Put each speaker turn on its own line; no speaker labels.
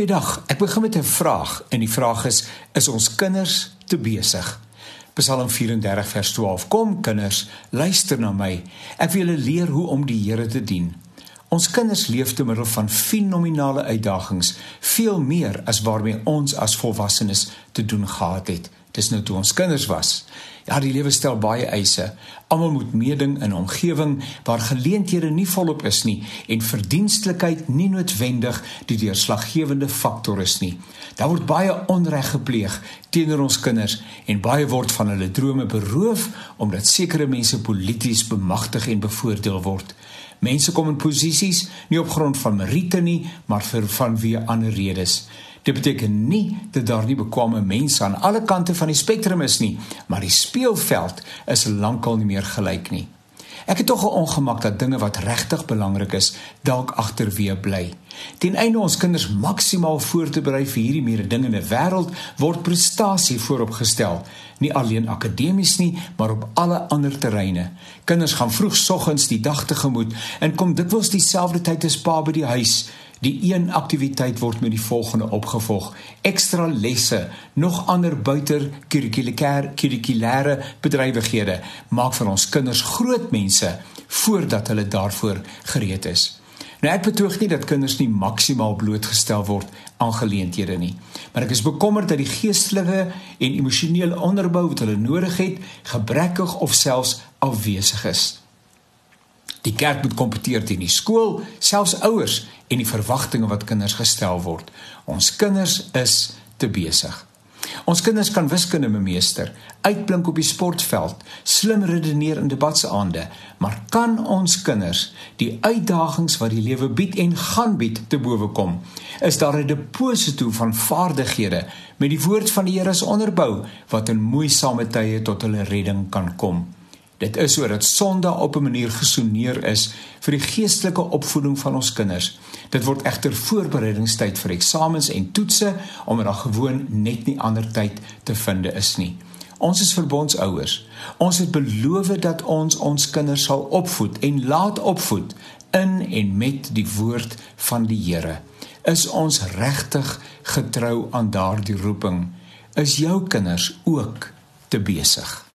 Goeiedag. Ek begin met 'n vraag en die vraag is: is ons kinders te besig? Psalm 34 vers 12. Kom kinders, luister na my. Ek wil julle leer hoe om die Here te dien. Ons kinders leef te middel van fenominale uitdagings, veel meer as waarmee ons as volwassenes te doen gehad het. Dis nou toe ons kinders was. Ja, die lewe stel baie eise. Almal moet meeding in 'n omgewing waar geleenthede nie volop is nie en verdienstelikheid nie noodwendig die deurslaggewende faktor is nie. Daar word baie onreg gepleeg teenoor ons kinders en baie word van hulle drome beroof omdat sekere mense polities bemagtig en bevoordeel word. Mense kom in posisies nie op grond van meriete nie, maar vir vanweë ander redes. Dit beteken nie dat daar nie bekwame mense aan alle kante van die spektrum is nie, maar die speelveld is lankal nie meer gelyk nie. Ek het tog 'n ongemak dat dinge wat regtig belangrik is, dalk agterweë bly. Ten einde ons kinders maksimaal voor te berei vir hierdie mededingende wêreld, word prestasie vooropgestel, nie alleen akademies nie, maar op alle ander terreine. Kinders gaan vroegsoggens die dag tegemoet en kom dikwels dieselfde tyd as pa by die huis. Die een aktiwiteit word met die volgende opgevolg: ekstra lesse, nog ander buiter kurrikulêre bedrywighede maak van ons kinders groot mense voordat hulle daarvoor gereed is. Nou ek betoog nie dat kinders nie maksimaal blootgestel word aan geleenthede nie, maar ek is bekommerd dat die geestelike en emosionele onderbou wat hulle nodig het, gebrekkig of selfs afwesig is. Die kerk moet kompeteer teen die skool, selfs ouers en die verwagtinge wat kinders gestel word. Ons kinders is te besig. Ons kinders kan wiskunde meester, uitblink op die sportveld, slim redeneer in debatsaande, maar kan ons kinders die uitdagings wat die lewe bied en gaan bied te bowe kom? Is daar 'n deposito van vaardighede met die woord van die Here as onderbou wat in moeisame tye tot hulle redding kan kom? Dit is sodat Sondag op 'n manier gesoneer is vir die geestelike opvoeding van ons kinders. Dit word egter voorbereidingstyd vir eksamens en toetse omdat daar gewoon net nie ander tyd te vind is nie. Ons is verbondsouers. Ons het beloof dat ons ons kinders sal opvoed en laat opvoed in en met die woord van die Here. Is ons regtig getrou aan daardie roeping? Is jou kinders ook te besig?